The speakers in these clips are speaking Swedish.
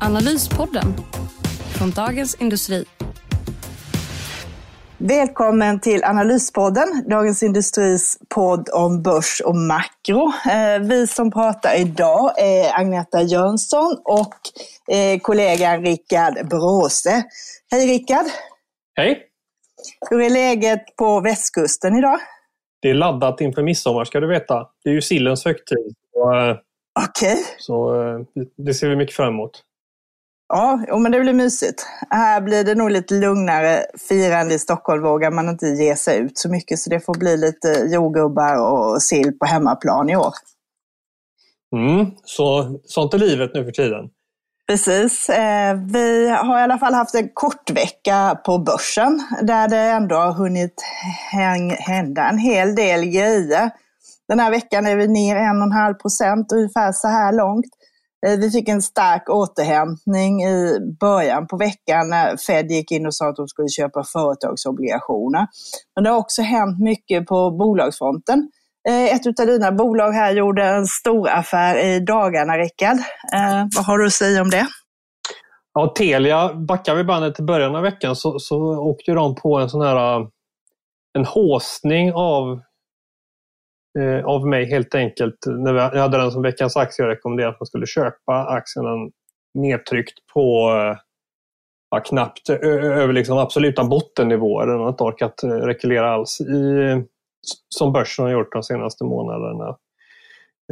Analyspodden från Dagens Industri. Välkommen till Analyspodden, Dagens Industris podd om börs och makro. Eh, vi som pratar idag är Agneta Jönsson och eh, kollegan Rickard Bråse. Hej Rickard! Hej! Hur är läget på västkusten idag? Det är laddat inför midsommar ska du veta. Det är ju sillens högtid. Eh, Okej. Okay. Så det ser vi mycket fram emot. Ja, men det blir mysigt. Här blir det nog lite lugnare firande i Stockholm. Vågar man inte ge sig ut så mycket. Så det får bli lite jordgubbar och sill på hemmaplan i år. Mm, så, sånt är livet nu för tiden. Precis. Eh, vi har i alla fall haft en kort vecka på börsen där det ändå har hunnit hända en hel del grejer. Den här veckan är vi ner 1,5 procent ungefär så här långt. Eh, vi fick en stark återhämtning i början på veckan när Fed gick in och sa att de skulle köpa företagsobligationer. Men det har också hänt mycket på bolagsfronten. Eh, ett av dina bolag här gjorde en stor affär i dagarna, Rickard. Eh, vad har du att säga om det? Ja, Telia, backar vi bandet till början av veckan så, så åkte de på en sån här en håsning av Eh, av mig helt enkelt. När jag hade den som veckans aktie och rekommenderade att man skulle köpa aktien nedtryckt på eh, ja, knappt över liksom absoluta bottennivåer. Den har inte orkat eh, rekylera alls i, som börsen har gjort de senaste månaderna.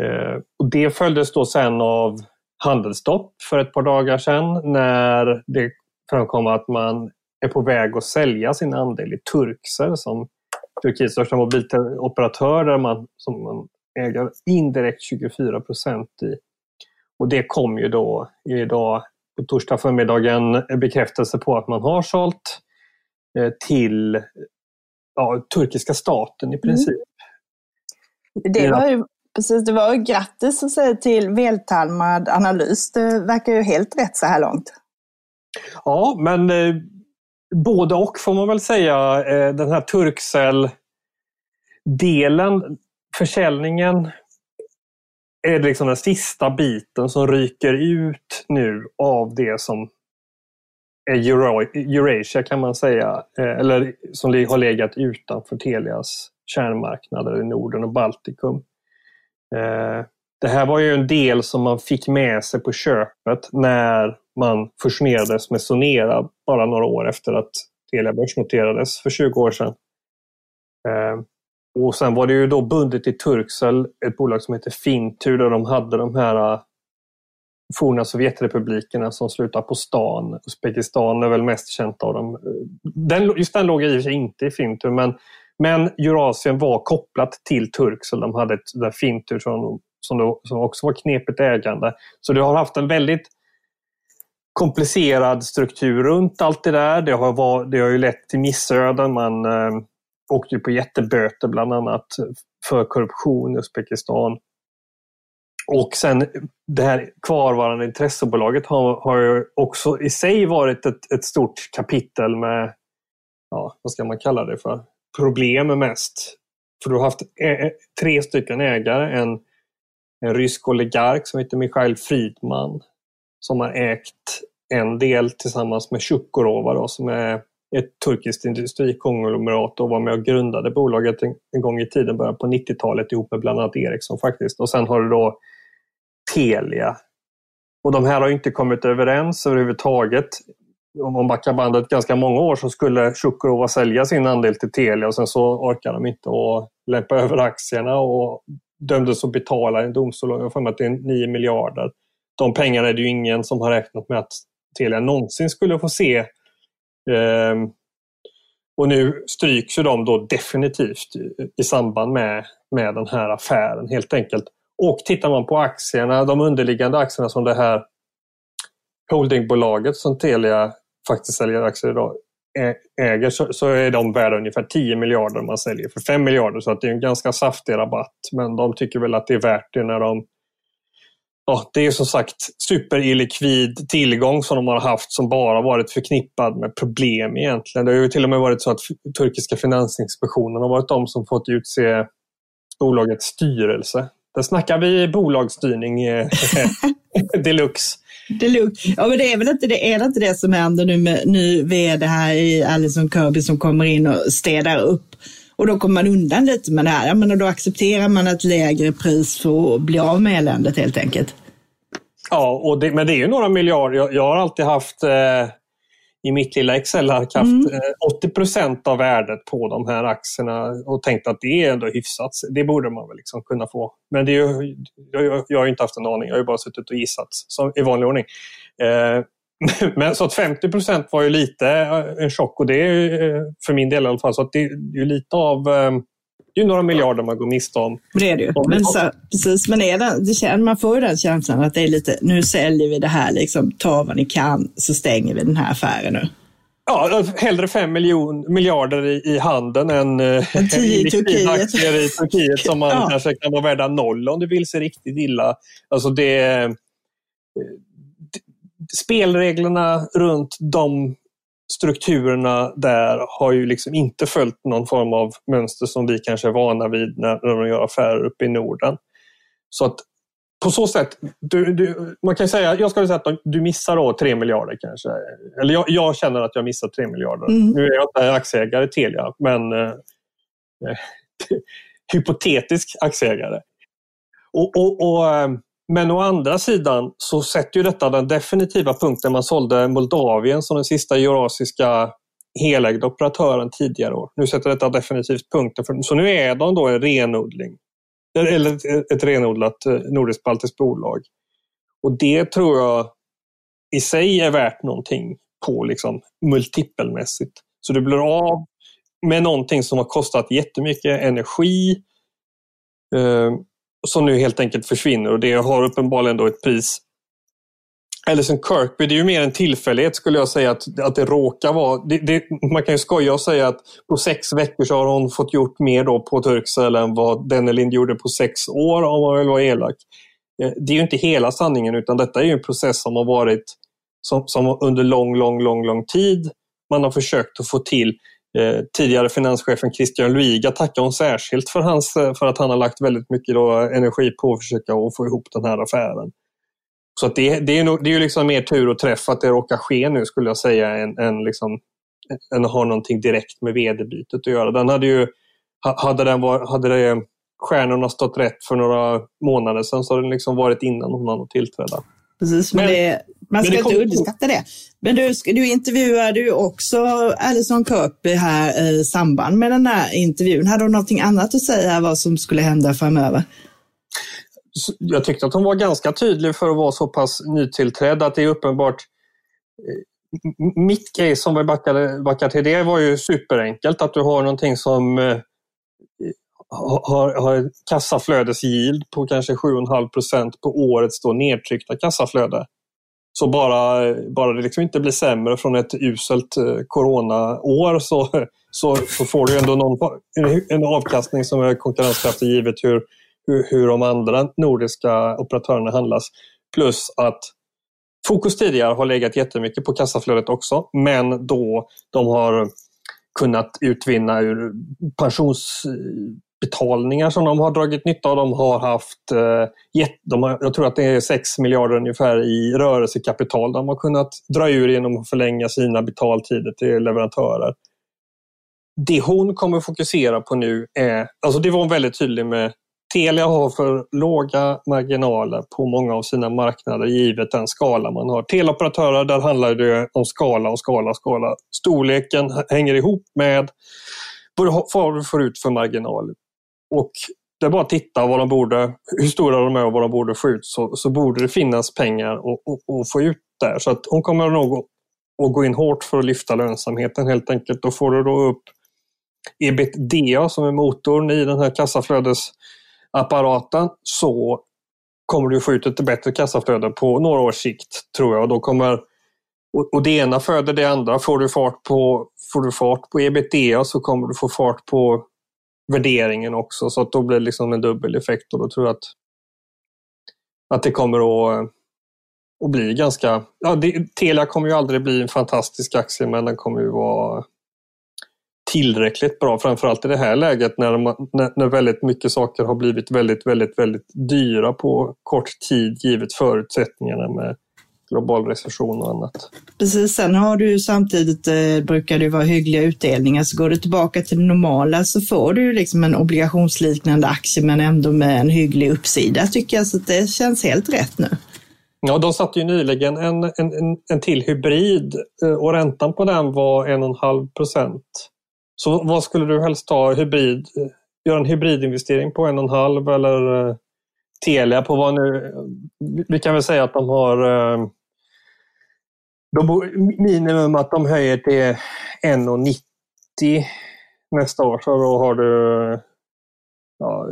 Eh, och det följdes då sen av handelsstopp för ett par dagar sedan när det framkom att man är på väg att sälja sin andel i Turkcell som Turkiets största mobiloperatör där man, som man äger indirekt 24 procent i. Och det kom ju då idag på torsdag förmiddagen en bekräftelse på att man har sålt eh, till ja, turkiska staten i princip. Mm. Det var ju precis, det var ju grattis att säga till vältalmad analys. Det verkar ju helt rätt så här långt. Ja, men eh, både och får man väl säga. Eh, den här Turkcell-delen, försäljningen, är liksom den sista biten som ryker ut nu av det som är Eurasia kan man säga, eh, eller som har legat utanför Telias kärnmarknader i Norden och Baltikum. Eh, det här var ju en del som man fick med sig på köpet när man fusionerades med Sonera bara några år efter att Telia börsnoterades för 20 år sedan. Ehm, och sen var det ju då bundet i Turkcell, ett bolag som heter Fintur, där de hade de här äh, forna Sovjetrepublikerna som slutar på stan. Uzbekistan är väl mest känt av dem. Den, just den låg i och för sig inte i Fintur, men, men Eurasien var kopplat till Turkcell. De hade ett där Fintur som, som, då, som också var knepigt ägande. Så det har haft en väldigt komplicerad struktur runt allt det där. Det har, var, det har ju lett till missöden. Man eh, åkte på jätteböter bland annat för korruption i Uzbekistan. Och sen det här kvarvarande intressebolaget har, har också i sig varit ett, ett stort kapitel med, ja, vad ska man kalla det för, problem mest. För du har haft eh, eh, tre stycken ägare. En, en rysk oligark som heter Mikhail Friedman som har ägt en del tillsammans med Tjukurova som är ett turkiskt industrikonglomerat och var med och grundade bolaget en, en gång i tiden, början på 90-talet ihop med bland annat Ericsson faktiskt. Och sen har du då Telia. Och de här har inte kommit överens överhuvudtaget. Om man backar bandet ganska många år så skulle Chukorova sälja sin andel till Telia och sen så orkar de inte att lämpa över aktierna och dömdes att betala en domstol, jag har att det är 9 miljarder de pengarna är det ju ingen som har räknat med att Telia någonsin skulle få se. Ehm, och nu stryks ju de då definitivt i, i samband med, med den här affären helt enkelt. Och tittar man på aktierna, de underliggande aktierna som det här holdingbolaget som Telia faktiskt säljer aktier idag äger så, så är de värda ungefär 10 miljarder man säljer för 5 miljarder. Så att det är en ganska saftig rabatt. Men de tycker väl att det är värt det när de Ja, det är som sagt superillikvid tillgång som de har haft som bara varit förknippad med problem egentligen. Det har ju till och med varit så att turkiska finansinspektionen har varit de som fått utse bolagets styrelse. Där snackar vi bolagsstyrning eh, deluxe. Det är lugnt. Ja, men det är väl inte det, är det, inte det som händer nu med ny vd här i Alison Kirby som kommer in och städar upp och då kommer man undan lite med det här. Men då accepterar man ett lägre pris för att bli av med eländet helt enkelt. Ja, och det, men det är ju några miljarder. Jag, jag har alltid haft eh, i mitt lilla Excel-ark haft mm. 80 eh, procent av värdet på de här aktierna och tänkt att det är ändå hyfsat. Det borde man väl liksom kunna få. Men det är ju, jag, jag har inte haft en aning, jag har bara suttit och gissat som, i vanlig ordning. Eh, men så att 50 procent var ju lite eh, en chock och det är för min del i alla fall. Så att det är ju lite av det är några miljarder man går miste om. Det är det ju. Men, så, precis, men är det, det känner, man får ju den känslan att det är lite, nu säljer vi det här, liksom, ta vad ni kan så stänger vi den här affären nu. Ja, hellre fem miljon, miljarder i, i handeln än eh, en tio i Turkiet. i Turkiet som man ja. kanske kan vara värda noll om det vill sig riktigt illa. Alltså det, eh, spelreglerna runt de strukturerna där har ju liksom inte följt någon form av mönster som vi kanske är vana vid när, när de gör affärer uppe i Norden. Så att på så sätt, du, du, man kan säga, jag skulle säga att du missar då 3 miljarder kanske. Eller jag, jag känner att jag missar 3 miljarder. Mm. Nu är jag inte aktieägare i Telia, men eh, hypotetisk aktieägare. Och, och, och eh, men å andra sidan så sätter ju detta den definitiva punkten man sålde Moldavien som den sista eurasiska helägda operatören tidigare år. Nu sätter detta definitivt punkten. För, så nu är de då en renodling. Eller ett, ett renodlat eh, nordiskt-baltiskt bolag. Och det tror jag i sig är värt någonting på liksom multipelmässigt. Så du blir av med någonting som har kostat jättemycket energi, eh, som nu helt enkelt försvinner och det har uppenbarligen då ett pris. Ellison Kirkby, det är ju mer en tillfällighet skulle jag säga att, att det råkar vara. Det, det, man kan ju skoja och säga att på sex veckor så har hon fått gjort mer då på Turkcell än vad Dennelind gjorde på sex år om man vill vara elak. Eh, det är ju inte hela sanningen utan detta är ju en process som har varit som, som under lång, lång, lång, lång tid man har försökt att få till Eh, tidigare finanschefen Christian Luiga tackar hon särskilt för, hans, eh, för att han har lagt väldigt mycket då energi på att försöka att få ihop den här affären. Så det, det, är nog, det är ju liksom mer tur och träff att det råkar ske nu skulle jag säga än, än, liksom, än att ha någonting direkt med vd-bytet att göra. Den hade ju, hade, den var, hade det, stjärnorna stått rätt för några månader sedan så hade den liksom varit innan hon hann tillträda. Precis, men, men det, man ska inte underskatta det. Men du, du intervjuade ju också Alison Kirkby här i samband med den här intervjun. Hade hon någonting annat att säga vad som skulle hända framöver? Jag tyckte att hon var ganska tydlig för att vara så pass nytillträdd att det är uppenbart eh, mitt case som vi backade, backade till det var ju superenkelt att du har någonting som har, har, ett kassaflödesyield på kanske 7,5 procent på årets då nedtryckta kassaflöde. Så bara, bara det liksom inte blir sämre från ett uselt eh, coronaår så, så, så får du ändå någon, en avkastning som är konkurrenskraftig givet hur, hur, hur de andra nordiska operatörerna handlas. Plus att fokus tidigare har legat jättemycket på kassaflödet också, men då de har kunnat utvinna ur pensions eh, betalningar som de har dragit nytta av. De har haft, eh, de har, jag tror att det är 6 miljarder ungefär i rörelsekapital de har kunnat dra ur genom att förlänga sina betaltider till leverantörer. Det hon kommer fokusera på nu är, alltså det var hon väldigt tydlig med, Telia har för låga marginaler på många av sina marknader givet den skala man har. Teleoperatörer, där handlar det om skala och skala och skala. Storleken hänger ihop med vad du får ut för marginal. Och det är bara att titta vad de borde, hur stora de är och vad de borde få ut så, så borde det finnas pengar att få ut där. Så att hon kommer nog att gå in hårt för att lyfta lönsamheten helt enkelt. Då får du då upp ebitda som är motorn i den här kassaflödesapparaten så kommer du få ut ett bättre kassaflöde på några års sikt, tror jag. Och, då kommer, och, det ena föder det andra. Får du fart på, får du fart på ebitda så kommer du få fart på värderingen också. Så att då blir det liksom en dubbel effekt och då tror jag att, att det kommer att, att bli ganska... Ja, det, Telia kommer ju aldrig bli en fantastisk aktie men den kommer ju vara tillräckligt bra, framförallt i det här läget när, man, när, när, väldigt mycket saker har blivit väldigt, väldigt, väldigt dyra på kort tid givet förutsättningarna med global recession och annat. Precis, sen har du samtidigt, eh, brukar det vara hyggliga utdelningar, så går du tillbaka till det normala så får du liksom en obligationsliknande aktie men ändå med en hygglig uppsida tycker jag, så det känns helt rätt nu. Ja, de satte ju nyligen en, en, en, en till hybrid eh, och räntan på den var 1,5 procent. Så vad skulle du helst ta? Hybrid, göra en hybridinvestering på en och en halv eller uh, Telia på vad nu... Vi kan väl säga att de har eh, de, minimum att de höjer till 1,90 nästa år. Så då har du ja,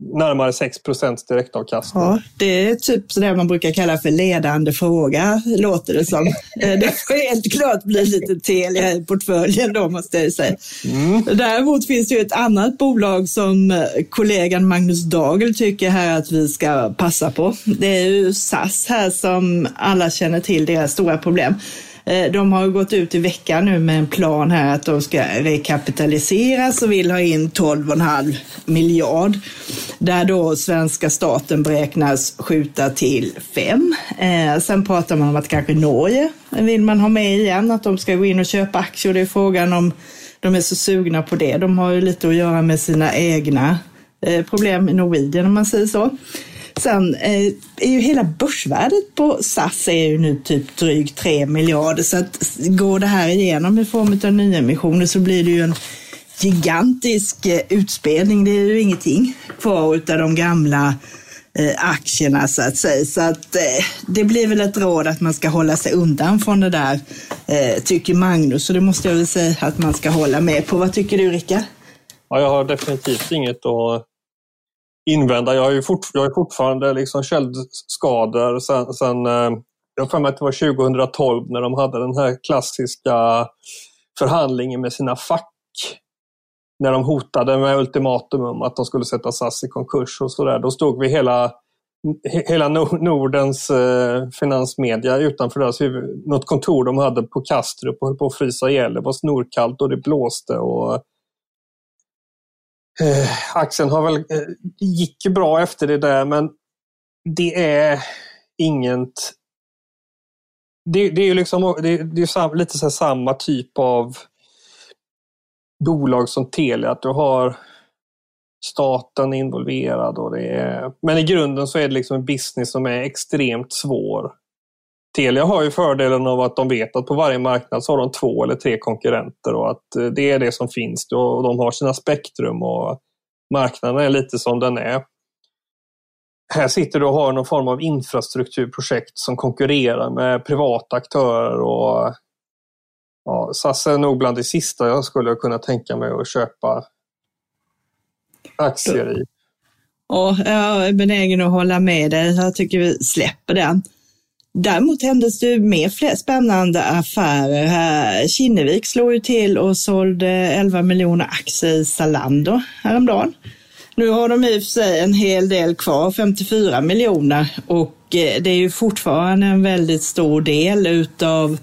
närmare 6% direktavkastning. Ja, det är typ det man brukar kalla för ledande fråga, låter det som. Eh, det får helt klart bli lite Telia i portföljen då, måste jag säga. Mm. Däremot finns det ju ett annat bolag som eh, kollegan Magnus Dagel tycker här att vi ska passa på. Det är ju SAS här som alla känner till deras stora problem. Eh, de har gått ut i veckan nu med en plan här att de ska rekapitaliseras och vill ha in 12,5 miljard. Där då svenska staten beräknas skjuta till 5. Eh, sen pratar man om att kanske Norge vill man ha med igen, att de ska gå in och köpa aktier. Det är frågan om de är så sugna på det. De har ju lite att göra med sina egna eh, problem i Norwegian om man säger så. Sen eh, är ju hela börsvärdet på SAS är ju nu typ drygt 3 miljarder så att går det här igenom i form av nyemissioner så blir det ju en gigantisk eh, utspelning. Det är ju ingenting kvar av de gamla eh, aktierna så att säga. Så att eh, det blir väl ett råd att man ska hålla sig undan från det där, eh, tycker Magnus. Och det måste jag väl säga att man ska hålla med på. Vad tycker du Rickard? Ja, jag har definitivt inget att invända. Jag har ju fort, jag har fortfarande liksom köldskador sen, sen eh, jag har för mig att det var 2012 när de hade den här klassiska förhandlingen med sina fack. När de hotade med ultimatum om att de skulle sätta SAS i konkurs och sådär. Då stod vi hela, hela Nordens eh, finansmedia utanför deras huvud. Något kontor de hade på Kastrup och höll på att frysa ihjäl. Det var snorkallt och det blåste. och Eh, aktien har väl, eh, gick bra efter det där men det är inget... Det, det är ju liksom, det, det är lite så samma typ av bolag som Telia, att du har staten involverad. Och det är, men i grunden så är det liksom en business som är extremt svår. Telia har ju fördelen av att de vet att på varje marknad så har de två eller tre konkurrenter och att eh, det är det som finns. Och de har sina spektrum och marknaden är lite som den är. Här sitter du och har någon form av infrastrukturprojekt som konkurrerar med privata aktörer och ja, SAS är nog bland det sista jag skulle kunna tänka mig att köpa aktier i. Ja, jag är benägen att hålla med dig. Jag tycker vi släpper den. Däremot händes det mer spännande affärer här. Kinnevik slog ju till och sålde 11 miljoner aktier i Zalando häromdagen. Nu har de i och för sig en hel del kvar, 54 miljoner, och eh, det är ju fortfarande en väldigt stor del utav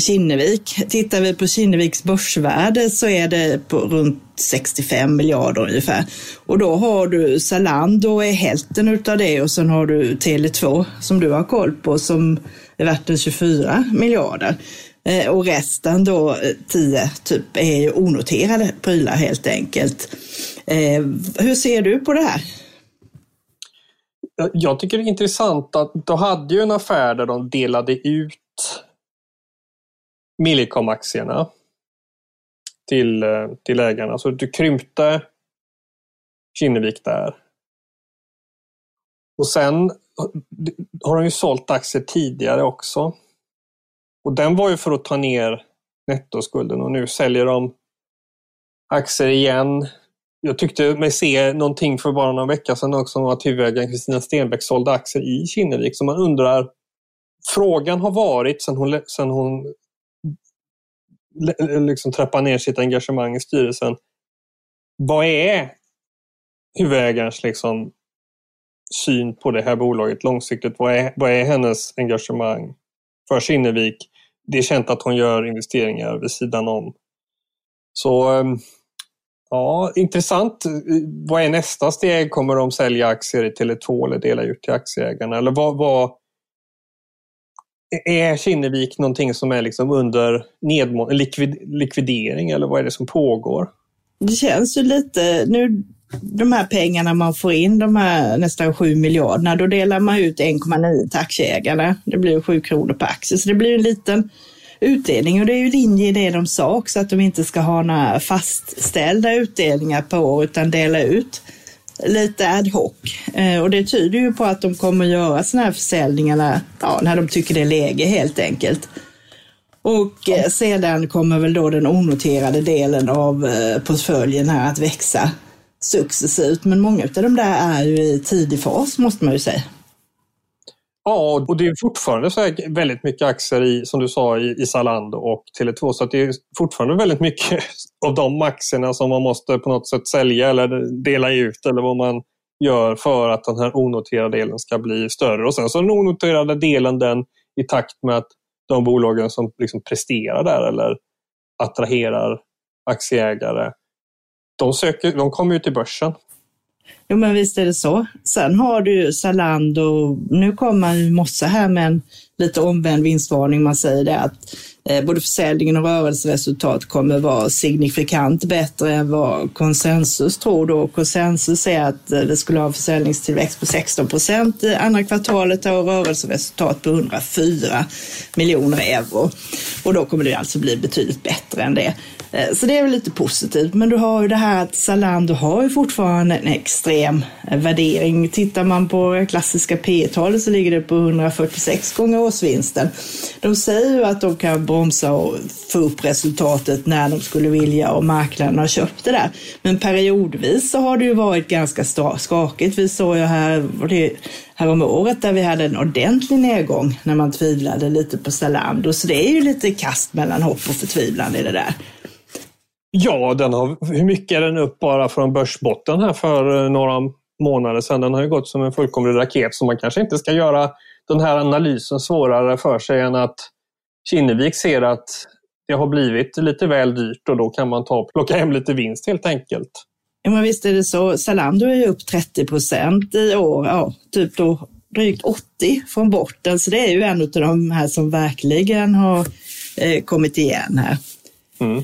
Kinnevik. Tittar vi på Kinneviks börsvärde så är det på runt 65 miljarder ungefär. Och då har du Zalando är hälften utav det och sen har du Tele2 som du har koll på som är värt 24 miljarder. Eh, och resten då eh, 10 typ är ju onoterade prylar helt enkelt. Eh, hur ser du på det här? Jag tycker det är intressant att de hade ju en affär där de delade ut Millicom-aktierna till, eh, till ägarna. Så du krympte Kinnevik där. Och sen eh, har de ju sålt aktier tidigare också. Och den var ju för att ta ner nettoskulden och nu säljer de aktier igen jag tyckte mig se någonting för bara någon vecka sedan också om att huvudägaren Kristina Stenbeck sålde aktier i Kinnevik. Så man undrar, frågan har varit sen hon, sen hon liksom trappa ner sitt engagemang i styrelsen. Vad är huvudägarens liksom, syn på det här bolaget långsiktigt? Vad är, vad är hennes engagemang för Kinnevik? Det är känt att hon gör investeringar vid sidan om. Så ehm, Ja, intressant. Vad är nästa steg? Kommer de sälja aktier i Tele2 eller dela ut till aktieägarna? Eller vad, vad är Kinnevik någonting som är liksom under likvid, likvidering eller vad är det som pågår? Det känns ju lite, nu de här pengarna man får in, de här nästan 7 miljarderna, då delar man ut 1,9 till aktieägarna. Det blir 7 kronor per aktie, så det blir en liten utdelning och det är ju linje i det de sa också att de inte ska ha några fastställda utdelningar på år utan dela ut lite ad hoc. Eh, och det tyder ju på att de kommer göra sådana här försäljningar ja, när de tycker det är läge helt enkelt. Och eh, sedan kommer väl då den onoterade delen av eh, portföljen här att växa successivt. Men många av de där är ju i tidig fas måste man ju säga. Ja, och det är fortfarande så väldigt mycket aktier i, som du sa, i, i Zalando och Tele2. Så det är fortfarande väldigt mycket av de aktierna som man måste på något sätt sälja eller dela ut eller vad man gör för att den här onoterade delen ska bli större. Och sen så den onoterade delen den i takt med att de bolagen som liksom presterar där eller attraherar aktieägare, de, söker, de kommer ju till börsen. Jo, men visst är det så. Sen har du Zalando. Nu kommer i mossa här med en lite omvänd vinstvarning. Man säger det att Eh, både försäljningen och rörelseresultat kommer vara signifikant bättre än vad konsensus tror. Då. Konsensus är att eh, vi skulle ha en försäljningstillväxt på 16 procent i andra kvartalet och rörelseresultat på 104 miljoner euro. Och då kommer det alltså bli betydligt bättre än det. Eh, så det är väl lite positivt. Men du har ju det här att Zalando har ju fortfarande en extrem värdering. Tittar man på klassiska P talet så ligger det på 146 gånger årsvinsten. De säger ju att de kan bromsa och få upp resultatet när de skulle vilja och marknaden har köpt det där. Men periodvis så har det ju varit ganska skakigt. Vi såg ju här, här om året där vi hade en ordentlig nedgång när man tvivlade lite på Zalando. Så det är ju lite kast mellan hopp och förtvivlan i det där. Ja, den har, hur mycket är den upp bara från börsbotten här för eh, några månader sedan? Den har ju gått som en fullkomlig raket så man kanske inte ska göra den här analysen svårare för sig än att Kinnevik ser att det har blivit lite väl dyrt och då kan man ta plocka hem lite vinst helt enkelt. Ja, men visst är det så. Zalando är ju upp 30 procent i år, ja, typ då drygt 80 från botten. Så det är ju en av de här som verkligen har eh, kommit igen här. Mm.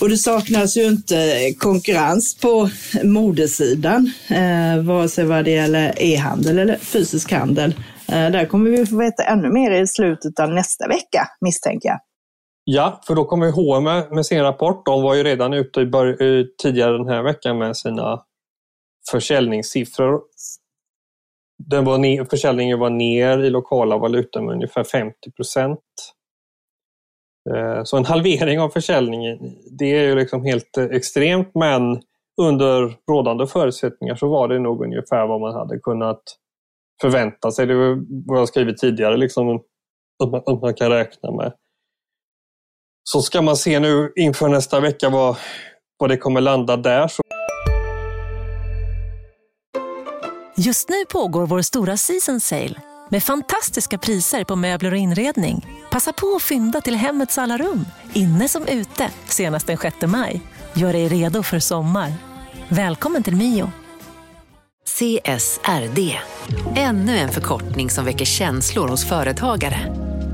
Och det saknas ju inte konkurrens på modesidan, eh, vare sig vad det gäller e-handel eller fysisk handel. Eh, där kommer vi få veta ännu mer i slutet av nästa vecka, misstänker jag. Ja, för då kommer H&M med sin rapport. De var ju redan ute i eh, tidigare den här veckan med sina försäljningssiffror. Den var ner, försäljningen var ner i lokala valutor med ungefär 50 procent. Eh, så en halvering av försäljningen, det är ju liksom helt extremt men under rådande förutsättningar så var det nog ungefär vad man hade kunnat förvänta sig. Det var vad jag skrivit tidigare, liksom, att, man, att man kan räkna med. Så ska man se nu inför nästa vecka vad, vad det kommer landa där. Så... Just nu pågår vår stora season sale med fantastiska priser på möbler och inredning. Passa på att fynda till hemmets alla rum, inne som ute, senast den 6 maj. Gör dig redo för sommar. Välkommen till Mio. CSRD, ännu en förkortning som väcker känslor hos företagare.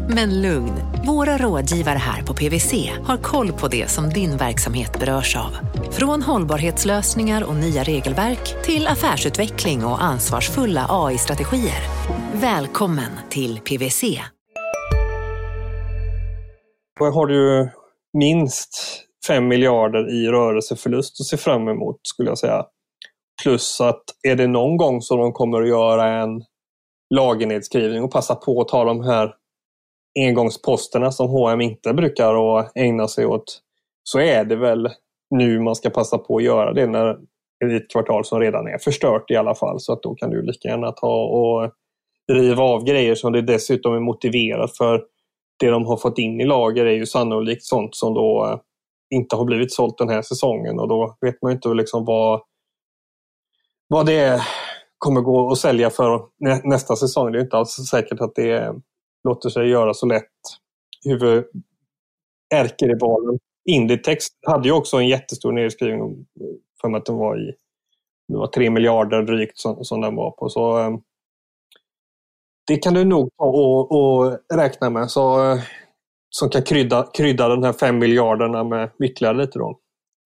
Men lugn, våra rådgivare här på PWC har koll på det som din verksamhet berörs av. Från hållbarhetslösningar och nya regelverk till affärsutveckling och ansvarsfulla AI-strategier. Välkommen till PWC. Har du minst 5 miljarder i rörelseförlust att se fram emot skulle jag säga. Plus att är det någon gång som de kommer att göra en lagernedskrivning och passa på att ta de här engångsposterna som H&M inte brukar att ägna sig åt så är det väl nu man ska passa på att göra det när det är ett kvartal som redan är förstört i alla fall. Så att då kan du lika gärna ta och riva av grejer som det dessutom är motiverat för. Det de har fått in i lager är ju sannolikt sånt som då inte har blivit sålt den här säsongen och då vet man inte liksom vad, vad det kommer gå att sälja för nästa säsong. Det är inte alls säkert att det låter sig göra så lätt. Huvud ärkerivalen Inditex hade ju också en jättestor nedskrivning för att den var i det var 3 miljarder drygt som, som den var på. Så eh, Det kan du nog ta och, och räkna med. Så, eh, som kan krydda, krydda den här 5 miljarderna med ytterligare lite. Då.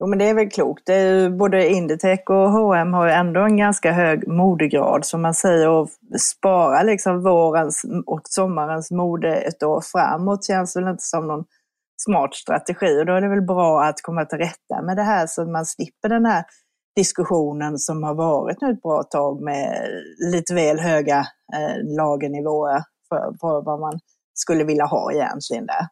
Jo, men det är väl klokt. Det är både Inditex och H&M har ju ändå en ganska hög modegrad som man säger och spara liksom vårens och sommarens mode ett år framåt känns väl inte som någon smart strategi. Och då är det väl bra att komma till rätta med det här så att man slipper den här diskussionen som har varit nu ett bra tag med lite väl höga eh, lagernivåer för, för vad man skulle vilja ha egentligen där.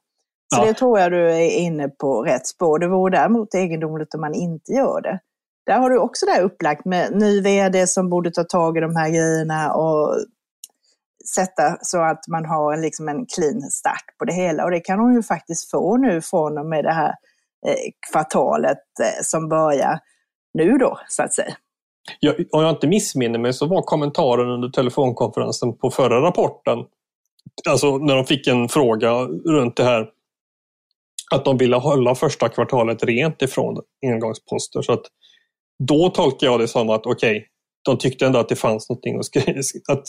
Så ja. det tror jag du är inne på rätt spår. Det vore däremot egendomligt om man inte gör det. Där har du också det upplagt med ny vd som borde ta tag i de här grejerna och sätta så att man har liksom en clean start på det hela. Och det kan hon ju faktiskt få nu från och med det här eh, kvartalet eh, som börjar nu då, så att säga. Ja, om jag inte missminner mig så var kommentaren under telefonkonferensen på förra rapporten, alltså när de fick en fråga runt det här, att de ville hålla första kvartalet rent ifrån engångsposter. Så att då tolkar jag det som att okej, okay, de tyckte ändå att det fanns någonting att skriva. Att,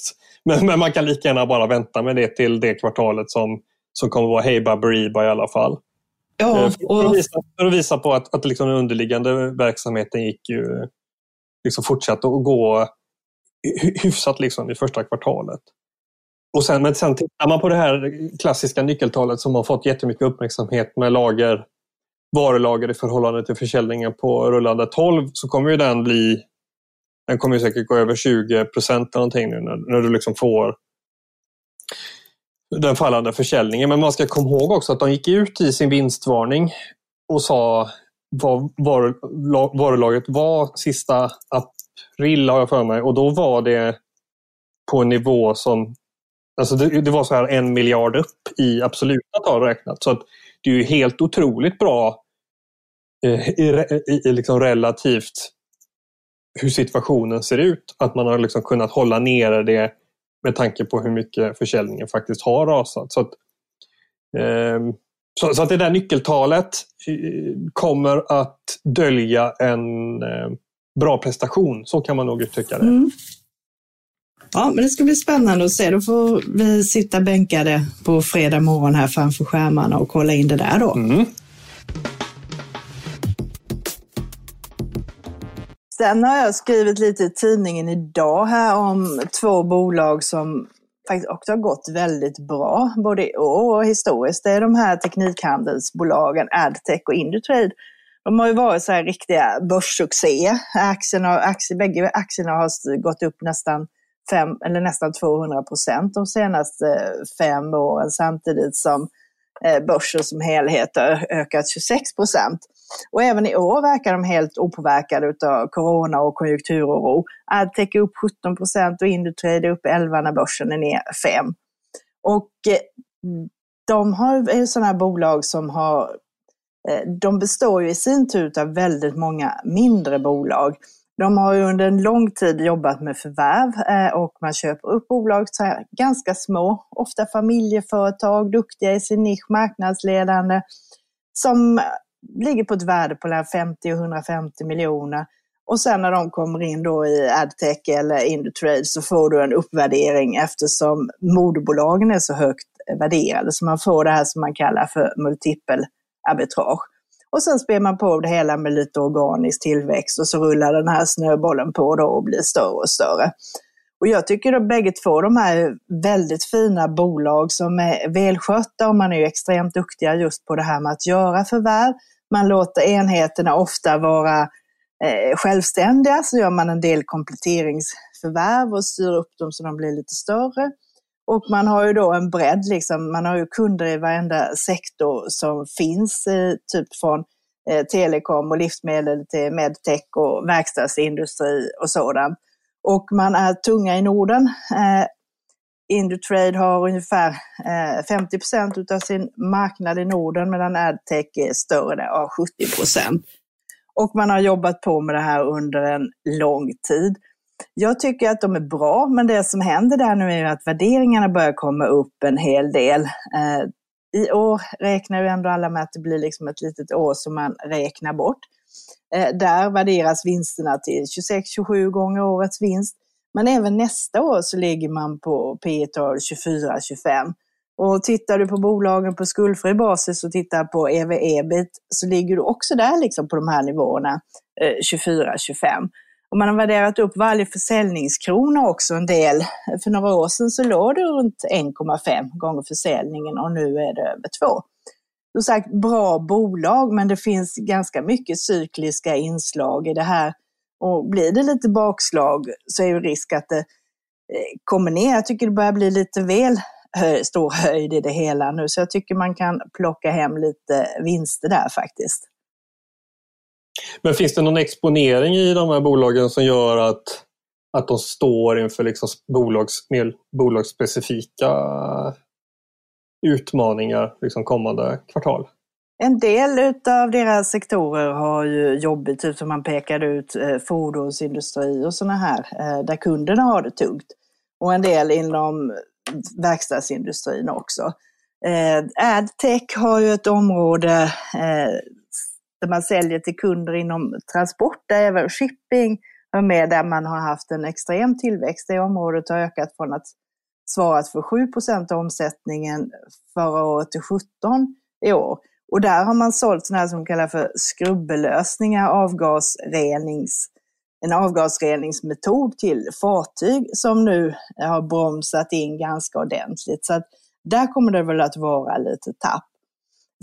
men, men, man kan lika gärna bara vänta med det till det kvartalet som, som kommer att vara Hey Baberiba i alla fall. Ja, och... för, att visa, för att visa på att, att liksom den underliggande verksamheten gick ju liksom fortsatte att gå hyfsat liksom i första kvartalet. Och sen, men sen tittar man på det här klassiska nyckeltalet som har fått jättemycket uppmärksamhet med lager, varulager i förhållande till försäljningen på rullande 12 så kommer ju den bli den kommer säkert gå över 20 procent någonting nu när, när du liksom får den fallande försäljningen. Men man ska komma ihåg också att de gick ut i sin vinstvarning och sa vad varulagret var sista april har jag för mig och då var det på en nivå som Alltså det, det var så här en miljard upp i absoluta tal räknat. Så att det är ju helt otroligt bra eh, i, i, i liksom relativt hur situationen ser ut. Att man har liksom kunnat hålla nere det med tanke på hur mycket försäljningen faktiskt har rasat. Så att, eh, så, så, att det där nyckeltalet eh, kommer att dölja en eh, bra prestation. Så kan man nog uttrycka det. Mm. Ja, men det ska bli spännande att se. Då får vi sitta bänkade på fredag morgon här framför skärmarna och kolla in det där då. Mm. Sen har jag skrivit lite i tidningen idag här om två bolag som faktiskt också har gått väldigt bra, både i år och historiskt. Det är de här teknikhandelsbolagen Adtech och Indutrade. De har ju varit så här riktiga börssuccéer. Aktierna, aktier, bägge aktierna har gått upp nästan, fem, eller nästan 200 procent de senaste eh, fem åren samtidigt som eh, börsen som helhet har ökat 26 procent. Och även i år verkar de helt opåverkade av corona och konjunkturoro. Adtech är upp 17 procent och Indutrade är upp 11 när börsen är ner 5. Och eh, de har, är sådana bolag som har, de består ju i sin tur av väldigt många mindre bolag. De har ju under en lång tid jobbat med förvärv eh, och man köper upp bolag så här, ganska små, ofta familjeföretag, duktiga i sin nisch, marknadsledande, som ligger på ett värde på 50-150 miljoner. Och sen när de kommer in då i Adtech eller Indutrade så får du en uppvärdering eftersom moderbolagen är så högt värderade. Så man får det här som man kallar för multipel arbitrage. Och sen spär man på det hela med lite organisk tillväxt och så rullar den här snöbollen på då och blir större och större. Och jag tycker att bägge två de här är väldigt fina bolag som är välskötta och man är ju extremt duktiga just på det här med att göra förvärv. Man låter enheterna ofta vara eh, självständiga, så gör man en del kompletteringsförvärv och styr upp dem så de blir lite större. Och man har ju då en bredd, liksom. man har ju kunder i varenda sektor som finns, eh, typ från eh, telekom och livsmedel till medtech och verkstadsindustri och sådant. Och man är tunga i Norden. Eh, Indutrade har ungefär eh, 50 procent av sin marknad i Norden medan Adtech är större, har 70 procent. Och man har jobbat på med det här under en lång tid. Jag tycker att de är bra, men det som händer där nu är att värderingarna börjar komma upp en hel del. Eh, I år räknar ju ändå alla med att det blir liksom ett litet år som man räknar bort. Eh, där värderas vinsterna till 26-27 gånger årets vinst. Men även nästa år så ligger man på P tal 24-25. Och tittar du på bolagen på skuldfri basis och tittar på EV-ebit så ligger du också där liksom på de här nivåerna, eh, 24-25. Och man har värderat upp varje försäljningskrona också en del. För några år sedan så låg det runt 1,5 gånger försäljningen och nu är det över 2. Som sagt, bra bolag, men det finns ganska mycket cykliska inslag i det här. Och blir det lite bakslag så är ju risk att det eh, kommer ner. Jag tycker det börjar bli lite väl stor höjd i det hela nu, så jag tycker man kan plocka hem lite vinster där faktiskt. Men finns det någon exponering i de här bolagen som gör att, att de står inför liksom bolags, mer bolagsspecifika utmaningar liksom kommande kvartal? En del av deras sektorer har ju jobbigt, typ som man pekade ut eh, fordonsindustri och sådana här, eh, där kunderna har det tungt. Och en del inom verkstadsindustrin också. Eh, Adtech har ju ett område där man säljer till kunder inom transport, där även shipping är med, där man har haft en extrem tillväxt. Det området har ökat från att svarat för 7% av omsättningen förra året till 17 i år. Och där har man sålt sådana här som kallas för skrubbelösningar, avgasrenings, en avgasreningsmetod till fartyg som nu har bromsat in ganska ordentligt. Så att där kommer det väl att vara lite tapp.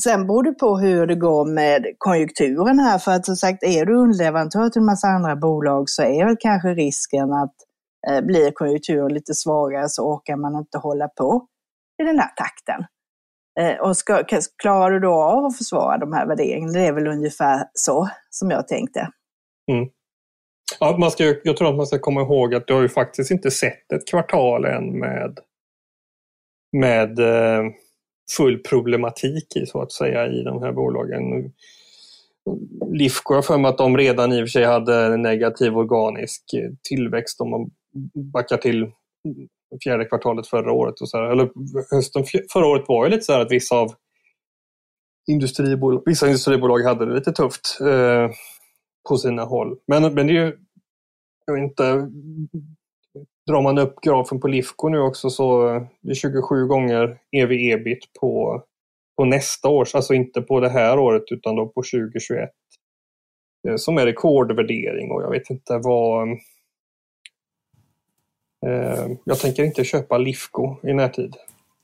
Sen beror det på hur det går med konjunkturen här, för att som sagt, är du underleverantör till en massa andra bolag så är väl kanske risken att eh, blir konjunkturen lite svagare så orkar man inte hålla på i den här takten. Eh, och ska, klarar du då av att försvara de här värderingarna? Det är väl ungefär så som jag tänkte. Mm. Ja, man ska, jag tror att man ska komma ihåg att du har ju faktiskt inte sett ett kvartal än med, med eh, full problematik i så att säga i de här bolagen. Lifco, jag för mig att de redan i och för sig hade negativ organisk eh, tillväxt om man backar till fjärde kvartalet förra året. Och så här, eller hösten förra året var ju lite så här att vissa av industribolag, vissa industribolag hade det lite tufft eh, på sina håll. Men, men det är ju, jag vet inte, drar man upp grafen på Lifco nu också så eh, det är 27 gånger ev-ebit på, på nästa års, alltså inte på det här året utan då på 2021. Eh, som är rekordvärdering och jag vet inte vad... Eh, jag tänker inte köpa Lifco i närtid.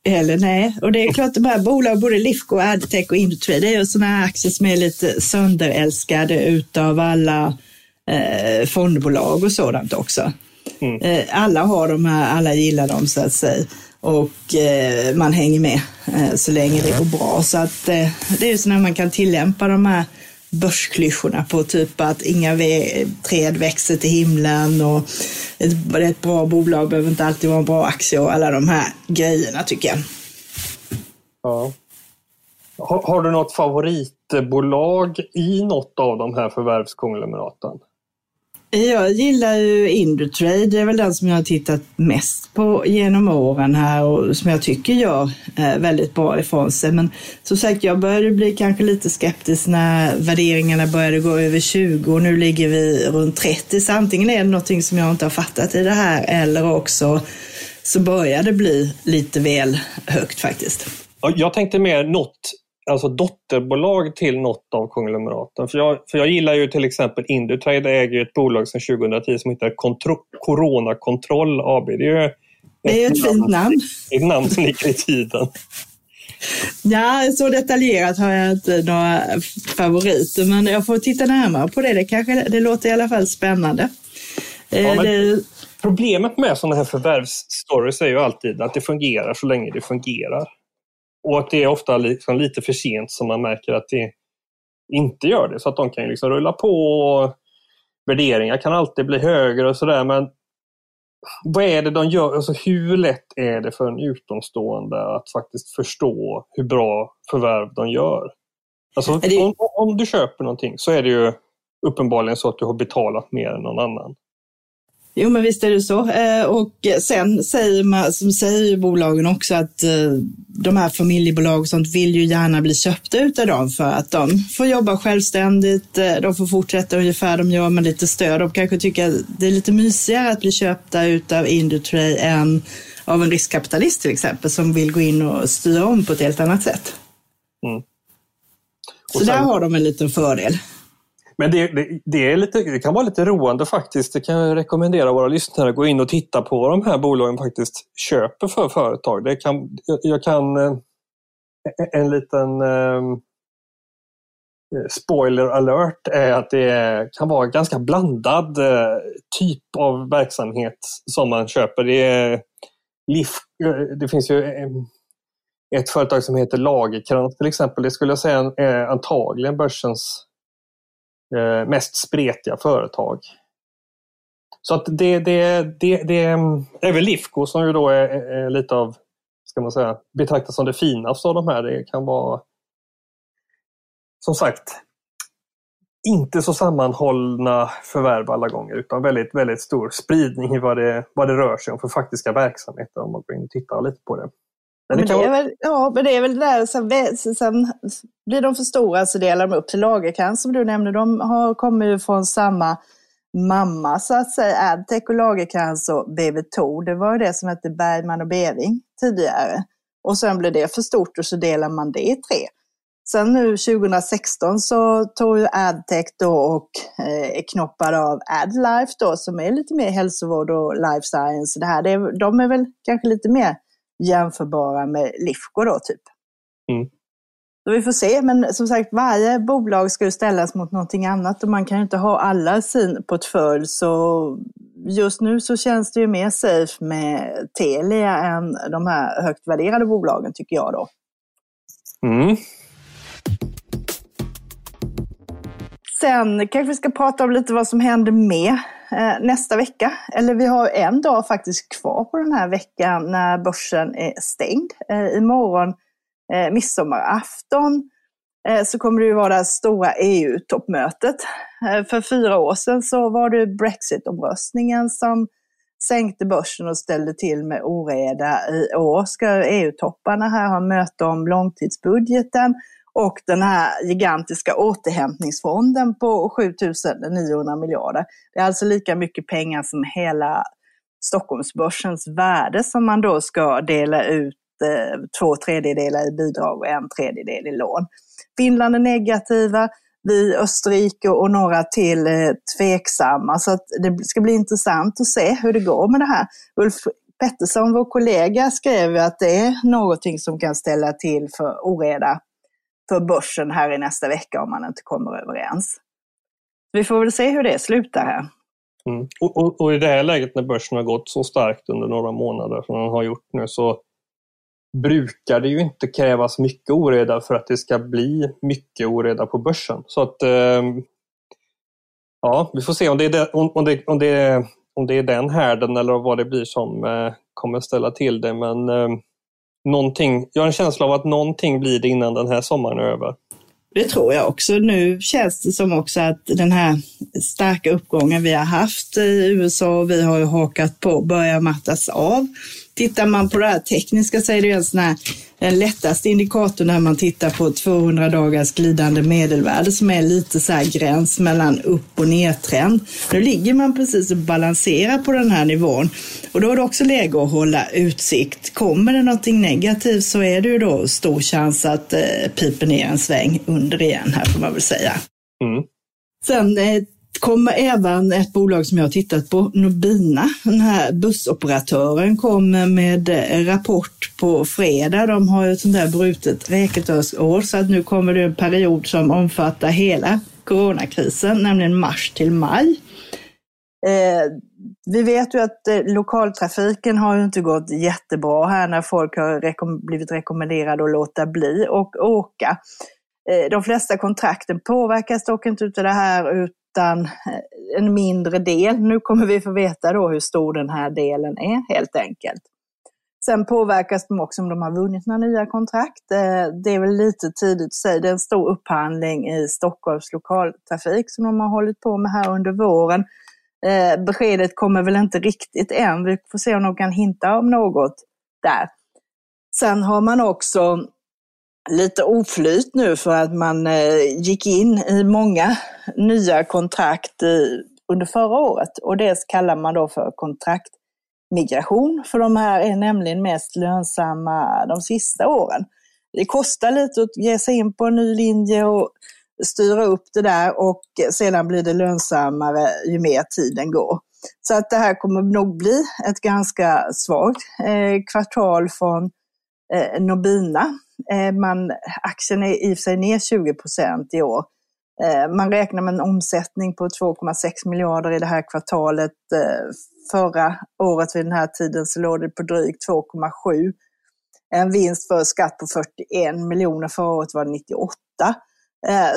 Eller nej, och det är klart de här bolagen, både Lifco, Adtech och Indutrade, det är ju sådana här aktier som är lite sönderälskade utav alla eh, fondbolag och sådant också. Mm. Eh, alla har de här, alla gillar dem så att säga. Och eh, man hänger med eh, så länge det går bra. Så att eh, det är så när man kan tillämpa de här börsklyschorna på typ att inga träd växer till himlen och ett, ett bra bolag behöver inte alltid vara en bra aktie och alla de här grejerna tycker jag. Ja. Har, har du något favoritbolag i något av de här förvärvskonglomeraten? Jag gillar ju Indutrade, det är väl den som jag har tittat mest på genom åren här och som jag tycker gör eh, väldigt bra ifrån sig. Men som sagt, jag började bli kanske lite skeptisk när värderingarna började gå över 20 och nu ligger vi runt 30. Så antingen är det någonting som jag inte har fattat i det här eller också så börjar det bli lite väl högt faktiskt. Jag tänkte mer något alltså dotterbolag till något av konglomeraten. För jag, för jag gillar ju till exempel Indutrade äger ett bolag sedan 2010 som heter Kontro Corona Control AB. Det är ju det är ett, ett fint namn. Ett namn som ligger i tiden. Ja, så detaljerat har jag inte några favoriter, men jag får titta närmare på det. Det, kanske, det låter i alla fall spännande. Ja, det... Problemet med sådana här förvärvsstories är ju alltid att det fungerar så länge det fungerar. Och att det är ofta liksom lite för sent som man märker att det, inte gör det. Så att de kan liksom rulla på och värderingar kan alltid bli högre och sådär men vad är det de gör? Alltså hur lätt är det för en utomstående att faktiskt förstå hur bra förvärv de gör? Alltså, det... om, om, du köper någonting så är det ju uppenbarligen så att du har betalat mer än någon annan. Jo, men visst är det så. Eh, och sen säger, man, som säger bolagen också att eh, de här familjebolag och sånt vill ju gärna bli köpta utav dem för att de får jobba självständigt. Eh, de får fortsätta ungefär de gör med lite stöd. De kanske tycker att det är lite mysigare att bli köpta utav Indutrade än av en riskkapitalist till exempel som vill gå in och styra om på ett helt annat sätt. Mm. Så sen, där har de en liten fördel. Men det, det, det, är lite, det kan vara lite roande faktiskt. Det kan jag rekommendera våra lyssnare att gå in och titta på vad de här bolagen faktiskt köper för företag. Det kan, jag kan eh, en liten um, spoiler alert är att det kan vara ganska blandad uh, typ av verksamhet som man köper. Det, är, det finns ju ehm, ett företag som heter Lagerkrans till exempel. Det skulle jag säga är antagligen börsens Eh, mest spretiga företag. Så att det, det, det, det eh, är väl Lifco som ju då är, är, lite av, ska man säga, betraktas som det finaste av de här. Det kan vara, som sagt, inte så sammanhållna förvärv alla gånger utan väldigt, väldigt stor spridning i vad det, vad det rör sig om för faktiska verksamheter om man går in och tittar lite på det. Men det, men det är väl, ja, men det är väl det där, sen, sen blir de för stora så delar de upp till Lagerkrans som du nämnde. De har, kommer ju från samma mamma så att säga, Adtech och Lagerkrans och BV2. Det var ju det som hette Bergman och Beving tidigare. Och sen blev det för stort och så delar man det i tre. Sen nu 2016 så tog ju Adtech då och eh, är knoppad av Adlife då som är lite mer hälsovård och life science. Det här, det är, de är väl kanske lite mer jämförbara med Lifco då typ. Mm. Så vi får se, men som sagt varje bolag ska ju ställas mot någonting annat och man kan ju inte ha alla sin portfölj. Så just nu så känns det ju mer safe med Telia än de här högt värderade bolagen tycker jag då. Mm. Sen kanske vi ska prata om lite vad som händer med Eh, nästa vecka. Eller vi har en dag faktiskt kvar på den här veckan när börsen är stängd. Eh, imorgon, eh, midsommarafton, eh, så kommer det ju vara det stora EU-toppmötet. För fyra år sedan så var det Brexit-omröstningen som sänkte börsen och ställde till med oreda. I år ska EU-topparna här ha möte om långtidsbudgeten och den här gigantiska återhämtningsfonden på 7900 miljarder. Det är alltså lika mycket pengar som hela Stockholmsbörsens värde som man då ska dela ut eh, två tredjedelar i bidrag och en tredjedel i lån. Finland är negativa, vi Österrike och några till eh, tveksamma. Så att det ska bli intressant att se hur det går med det här. Ulf Pettersson, vår kollega, skrev att det är någonting som kan ställa till för oreda för börsen här i nästa vecka om man inte kommer överens. Vi får väl se hur det slutar här. Mm. Och, och, och, i det här läget när börsen har gått så starkt under några månader som den har gjort nu så brukar det ju inte krävas mycket oreda för att det ska bli mycket oreda på börsen. Så att eh, ja, vi får se om det, är det, om, det, om, det, om det är den härden eller vad det blir som eh, kommer ställa till det. Men eh, någonting, jag har en känsla av att någonting blir det innan den här sommaren är över. Det tror jag också. Nu känns det som också att den här starka uppgången vi har haft i USA och vi har ju hakat på börjar mattas av. Tittar man på det här tekniska så är det ju en sån här, den lättaste indikatorn när man tittar på 200 dagars glidande medelvärde som är lite så här gräns mellan upp och nedtrend. Nu ligger man precis och balanserar på den här nivån och då är det också läge att hålla utsikt. Kommer det någonting negativt så är det ju då stor chans att eh, piper ner en sväng under igen här får man väl säga. Mm. Sen eh, kommer även ett bolag som jag har tittat på, Nobina. Den här bussoperatören kommer med eh, rapport på fredag. De har ju ett sånt där brutet räketårsår så att nu kommer det en period som omfattar hela coronakrisen, nämligen mars till maj. Eh, vi vet ju att eh, lokaltrafiken har ju inte gått jättebra här när folk har rekom blivit rekommenderade att låta bli och åka. Eh, de flesta kontrakten påverkas dock inte av det här utan eh, en mindre del. Nu kommer vi få veta då hur stor den här delen är helt enkelt. Sen påverkas de också om de har vunnit några nya kontrakt. Eh, det är väl lite tidigt att säga. Det är en stor upphandling i Stockholms lokaltrafik som de har hållit på med här under våren. Eh, beskedet kommer väl inte riktigt än. Vi får se om de kan hinta om något där. Sen har man också lite oflyt nu för att man eh, gick in i många nya kontrakt eh, under förra året och det kallar man då för kontraktmigration för de här är nämligen mest lönsamma de sista åren. Det kostar lite att ge sig in på en ny linje och styra upp det där och sedan blir det lönsammare ju mer tiden går. Så att det här kommer nog bli ett ganska svagt eh, kvartal från eh, Nobina. Eh, man, aktien är i och för sig ner 20 procent i år. Eh, man räknar med en omsättning på 2,6 miljarder i det här kvartalet. Eh, förra året vid den här tiden så låg det på drygt 2,7. En vinst för skatt på 41 miljoner, förra året var det eh, 98.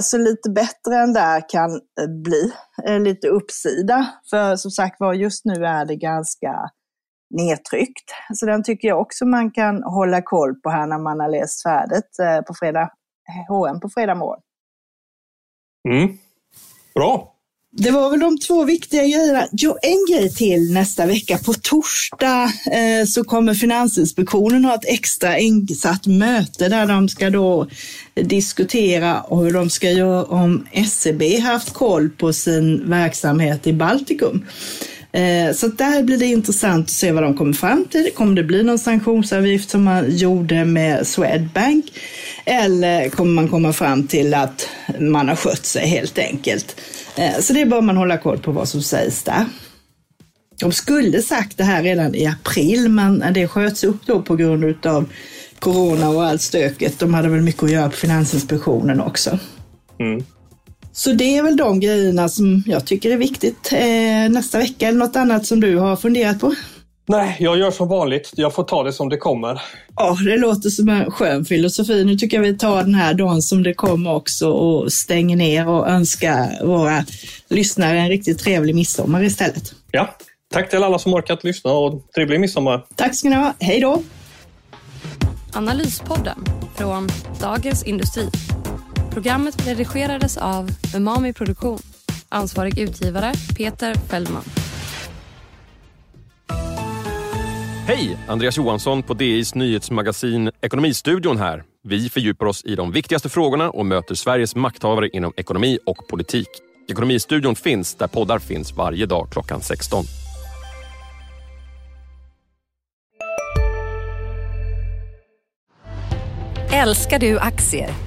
Så lite bättre än där kan eh, bli eh, lite uppsida. För som sagt var, just nu är det ganska nedtryckt. Så den tycker jag också man kan hålla koll på här när man har läst färdigt på fredag, H&M på fredag morgon. Mm. Bra! Det var väl de två viktiga grejerna. Jo, en grej till nästa vecka. På torsdag eh, så kommer Finansinspektionen ha ett extra insatt möte där de ska då diskutera hur de ska göra om SEB haft koll på sin verksamhet i Baltikum. Eh, så där blir det intressant att se vad de kommer fram till. Kommer det bli någon sanktionsavgift som man gjorde med Swedbank? Eller kommer man komma fram till att man har skött sig helt enkelt? Eh, så det är bara man hålla koll på vad som sägs där. De skulle sagt det här redan i april, men det sköts upp då på grund av corona och allt stöket. De hade väl mycket att göra på Finansinspektionen också. Mm. Så det är väl de grejerna som jag tycker är viktigt eh, nästa vecka eller något annat som du har funderat på? Nej, jag gör som vanligt. Jag får ta det som det kommer. Ja, det låter som en skön filosofi. Nu tycker jag vi tar den här dagen som det kommer också och stänger ner och önskar våra lyssnare en riktigt trevlig midsommar istället. Ja, tack till alla som orkat lyssna och trevlig midsommar. Tack ska ni ha. Hej då! Analyspodden från Dagens Industri. Programmet redigerades av Umami Produktion. Ansvarig utgivare Peter Fellman. Hej! Andreas Johansson på DIs nyhetsmagasin Ekonomistudion här. Vi fördjupar oss i de viktigaste frågorna och möter Sveriges makthavare inom ekonomi och politik. Ekonomistudion finns där poddar finns varje dag klockan 16. Älskar du aktier?